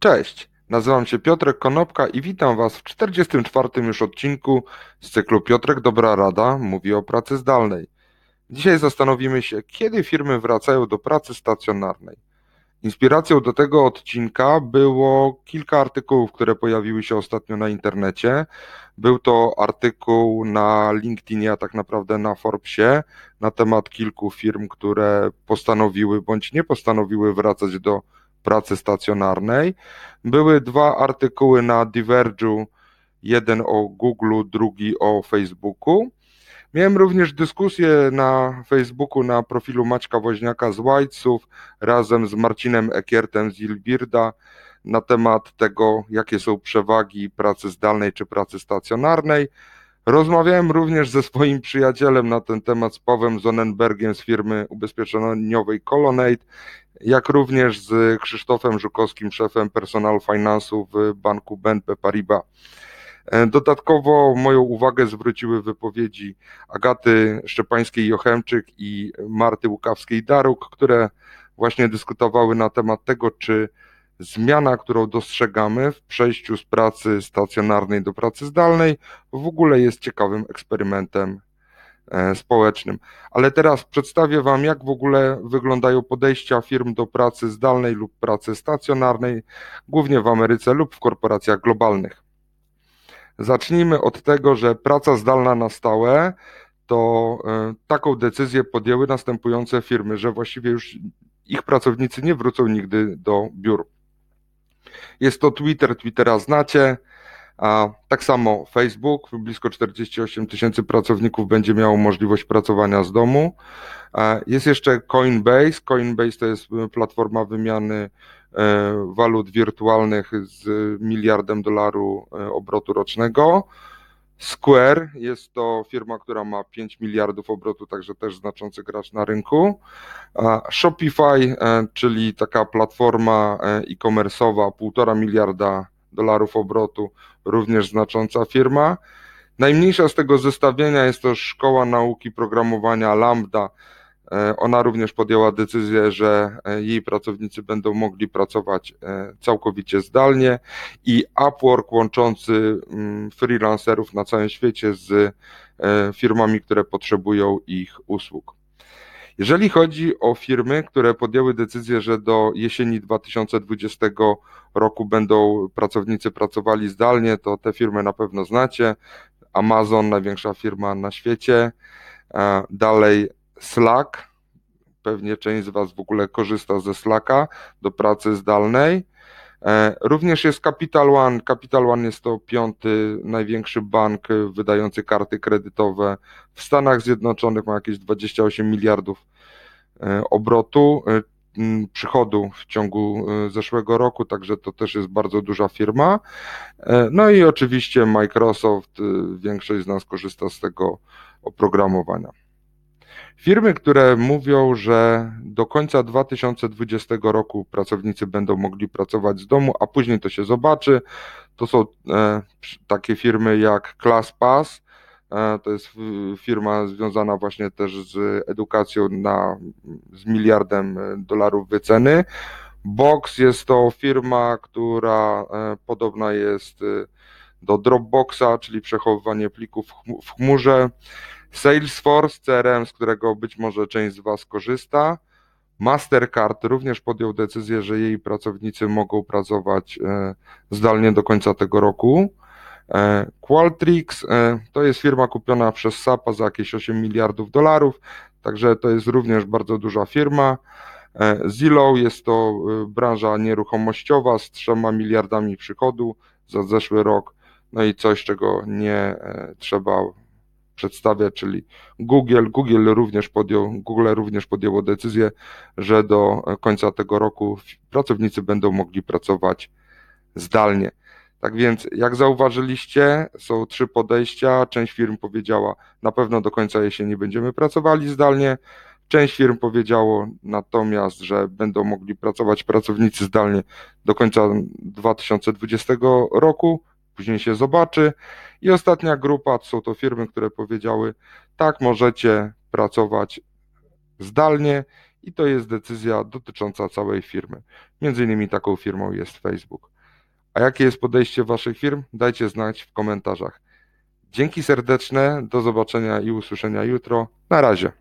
Cześć, nazywam się Piotrek Konopka i witam Was w 44. już odcinku z cyklu Piotrek Dobra Rada mówi o pracy zdalnej. Dzisiaj zastanowimy się, kiedy firmy wracają do pracy stacjonarnej. Inspiracją do tego odcinka było kilka artykułów, które pojawiły się ostatnio na internecie. Był to artykuł na LinkedInie, a tak naprawdę na Forbesie, na temat kilku firm, które postanowiły bądź nie postanowiły wracać do pracy stacjonarnej. Były dwa artykuły na Diverge'u, jeden o Google, drugi o Facebooku. Miałem również dyskusję na Facebooku na profilu Maćka Woźniaka z Whitesów razem z Marcinem Ekiertem z Ilbirda na temat tego, jakie są przewagi pracy zdalnej czy pracy stacjonarnej. Rozmawiałem również ze swoim przyjacielem na ten temat, z Pawłem Zonenbergiem z firmy ubezpieczeniowej Colonnade, jak również z Krzysztofem Żukowskim, szefem personal finansu w banku BNP Paribas. E, dodatkowo moją uwagę zwróciły wypowiedzi Agaty Szczepańskiej-Jochemczyk i Marty Łukawskiej-Daruk, które właśnie dyskutowały na temat tego, czy zmiana, którą dostrzegamy w przejściu z pracy stacjonarnej do pracy zdalnej, w ogóle jest ciekawym eksperymentem e, społecznym. Ale teraz przedstawię Wam, jak w ogóle wyglądają podejścia firm do pracy zdalnej lub pracy stacjonarnej, głównie w Ameryce lub w korporacjach globalnych. Zacznijmy od tego, że praca zdalna na stałe to e, taką decyzję podjęły następujące firmy, że właściwie już ich pracownicy nie wrócą nigdy do biur. Jest to Twitter, Twittera znacie, a tak samo Facebook, blisko 48 tysięcy pracowników będzie miało możliwość pracowania z domu. Jest jeszcze Coinbase. Coinbase to jest platforma wymiany e, walut wirtualnych z miliardem dolarów e, obrotu rocznego. Square jest to firma, która ma 5 miliardów obrotu, także też znaczący gracz na rynku. Shopify, e, czyli taka platforma e-commerce'owa, 1,5 miliarda dolarów obrotu, również znacząca firma. Najmniejsza z tego zestawienia jest to Szkoła Nauki Programowania Lambda, E, ona również podjęła decyzję, że e, jej pracownicy będą mogli pracować e, całkowicie zdalnie i Upwork łączący mm, freelancerów na całym świecie z firmami, które potrzebują ich usług. Jeżeli chodzi o firmy, które podjęły decyzję, że do jesieni 2020 roku będą pracownicy pracowali zdalnie, to te firmy na pewno znacie. Amazon, największa firma na świecie. Dalej Slack. Pewnie część z Was w ogóle korzysta ze Slacka do pracy zdalnej. E, również jest Capital One. Capital One jest to piąty największy bank wydający karty kredytowe w Stanach Zjednoczonych. Ma jakieś 28 miliardów e, obrotu, e, przychodu w ciągu zeszłego roku, także to też jest bardzo duża firma. No i oczywiście Microsoft, większość z nas korzysta z tego oprogramowania. Firmy, które mówią, że do końca 2020 roku pracownicy będą mogli pracować z domu, a później to się zobaczy, to są e, takie firmy jak ClassPass, e, to jest firma związana właśnie też z edukacją na, z miliardem e, dolarów wyceny. Box jest to firma, która podobna jest do Dropboxa, czyli przechowywanie plików w chmurze. Salesforce, CRM, z którego być może część z Was korzysta. Mastercard również podjął decyzję, że jej pracownicy mogą pracować e, zdalnie do końca tego roku. E, Qualtrics e, to jest firma kupiona przez SAP za jakieś 8 miliardów dolarów, także to jest również bardzo duża firma. Zillow jest to branża nieruchomościowa z 3 miliardami przychodu za zeszły rok, no i coś, czego nie trzeba przedstawia, czyli Google. Google również podjął, Google również podjęło decyzję, że do końca tego roku pracownicy będą mogli pracować zdalnie. Tak więc, jak zauważyliście, są trzy podejścia. Część firm powiedziała, na pewno do końca jesieni będziemy pracowali zdalnie. Część firm powiedziało natomiast, że będą mogli pracować pracownicy zdalnie do końca 2020 roku później się zobaczy. I ostatnia grupa to są to firmy, które powiedziały, tak, możecie pracować zdalnie i to jest decyzja dotycząca całej firmy. Między innymi taką firmą jest Facebook. A jakie jest podejście waszych firm? Dajcie znać w komentarzach. Dzięki serdeczne, do zobaczenia i usłyszenia jutro. Na razie.